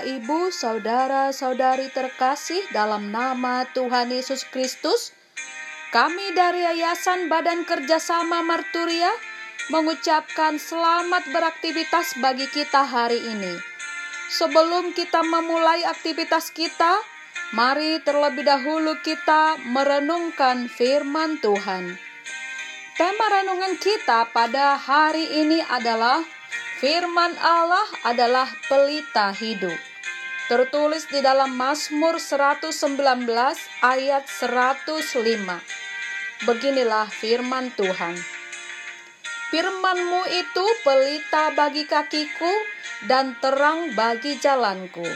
Bapak, Ibu, saudara-saudari terkasih dalam nama Tuhan Yesus Kristus, kami dari Yayasan Badan Kerjasama Marturia mengucapkan selamat beraktivitas bagi kita hari ini. Sebelum kita memulai aktivitas kita, mari terlebih dahulu kita merenungkan firman Tuhan. Tema renungan kita pada hari ini adalah Firman Allah adalah pelita hidup. Tertulis di dalam Mazmur 119 ayat 105. Beginilah firman Tuhan. Firmanmu itu pelita bagi kakiku dan terang bagi jalanku.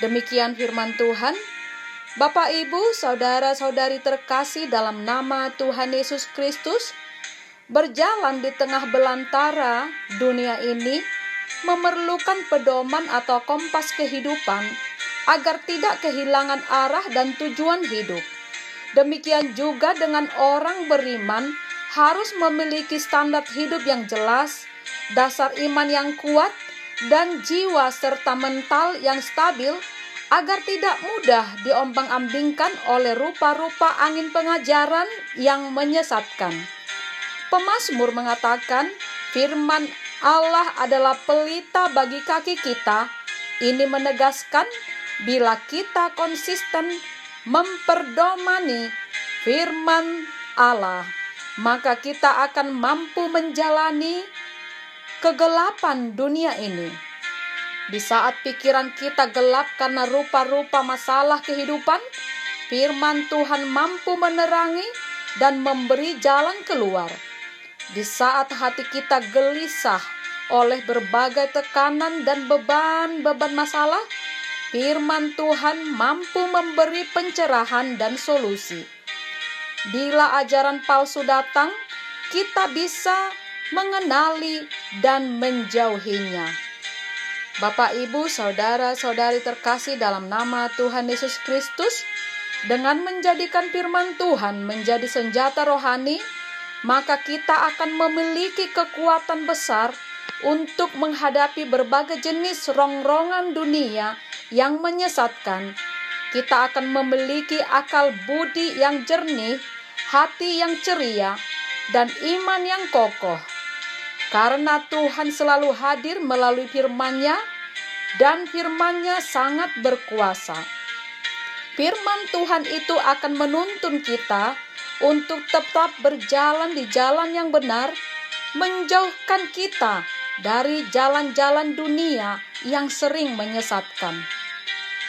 Demikian firman Tuhan. Bapak, Ibu, saudara-saudari terkasih dalam nama Tuhan Yesus Kristus, berjalan di tengah belantara dunia ini memerlukan pedoman atau kompas kehidupan agar tidak kehilangan arah dan tujuan hidup. Demikian juga dengan orang beriman harus memiliki standar hidup yang jelas, dasar iman yang kuat, dan jiwa serta mental yang stabil agar tidak mudah diombang-ambingkan oleh rupa-rupa angin pengajaran yang menyesatkan. Pemazmur mengatakan, firman Allah adalah pelita bagi kaki kita. Ini menegaskan bila kita konsisten memperdomani firman Allah, maka kita akan mampu menjalani kegelapan dunia ini. Di saat pikiran kita gelap karena rupa-rupa masalah kehidupan, firman Tuhan mampu menerangi dan memberi jalan keluar. Di saat hati kita gelisah oleh berbagai tekanan dan beban-beban masalah, firman Tuhan mampu memberi pencerahan dan solusi. Bila ajaran palsu datang, kita bisa mengenali dan menjauhinya. Bapak, Ibu, saudara-saudari terkasih dalam nama Tuhan Yesus Kristus, dengan menjadikan firman Tuhan menjadi senjata rohani, maka kita akan memiliki kekuatan besar untuk menghadapi berbagai jenis rongrongan dunia yang menyesatkan. Kita akan memiliki akal budi yang jernih, hati yang ceria, dan iman yang kokoh. Karena Tuhan selalu hadir melalui firman-Nya dan firman-Nya sangat berkuasa. Firman Tuhan itu akan menuntun kita untuk tetap berjalan di jalan yang benar, menjauhkan kita dari jalan-jalan dunia yang sering menyesatkan.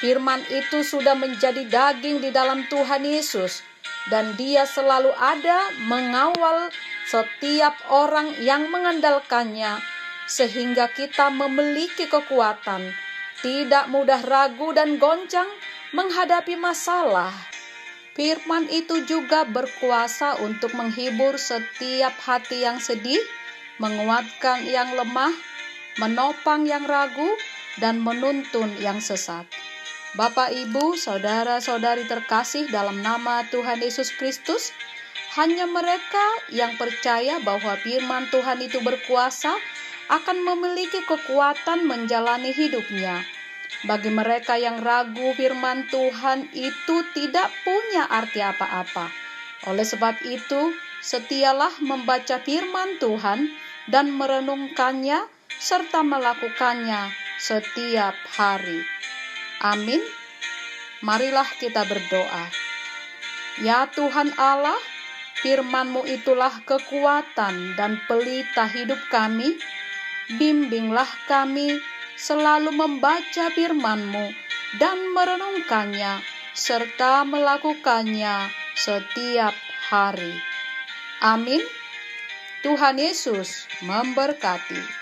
Firman itu sudah menjadi daging di dalam Tuhan Yesus, dan Dia selalu ada mengawal setiap orang yang mengandalkannya, sehingga kita memiliki kekuatan, tidak mudah ragu dan goncang menghadapi masalah Firman itu juga berkuasa untuk menghibur setiap hati yang sedih, menguatkan yang lemah, menopang yang ragu, dan menuntun yang sesat. Bapak, Ibu, saudara-saudari terkasih dalam nama Tuhan Yesus Kristus, hanya mereka yang percaya bahwa firman Tuhan itu berkuasa akan memiliki kekuatan menjalani hidupnya bagi mereka yang ragu firman Tuhan itu tidak punya arti apa-apa. Oleh sebab itu, setialah membaca firman Tuhan dan merenungkannya serta melakukannya setiap hari. Amin. Marilah kita berdoa. Ya Tuhan Allah, firman-Mu itulah kekuatan dan pelita hidup kami. Bimbinglah kami selalu membaca firman-Mu dan merenungkannya serta melakukannya setiap hari. Amin. Tuhan Yesus memberkati.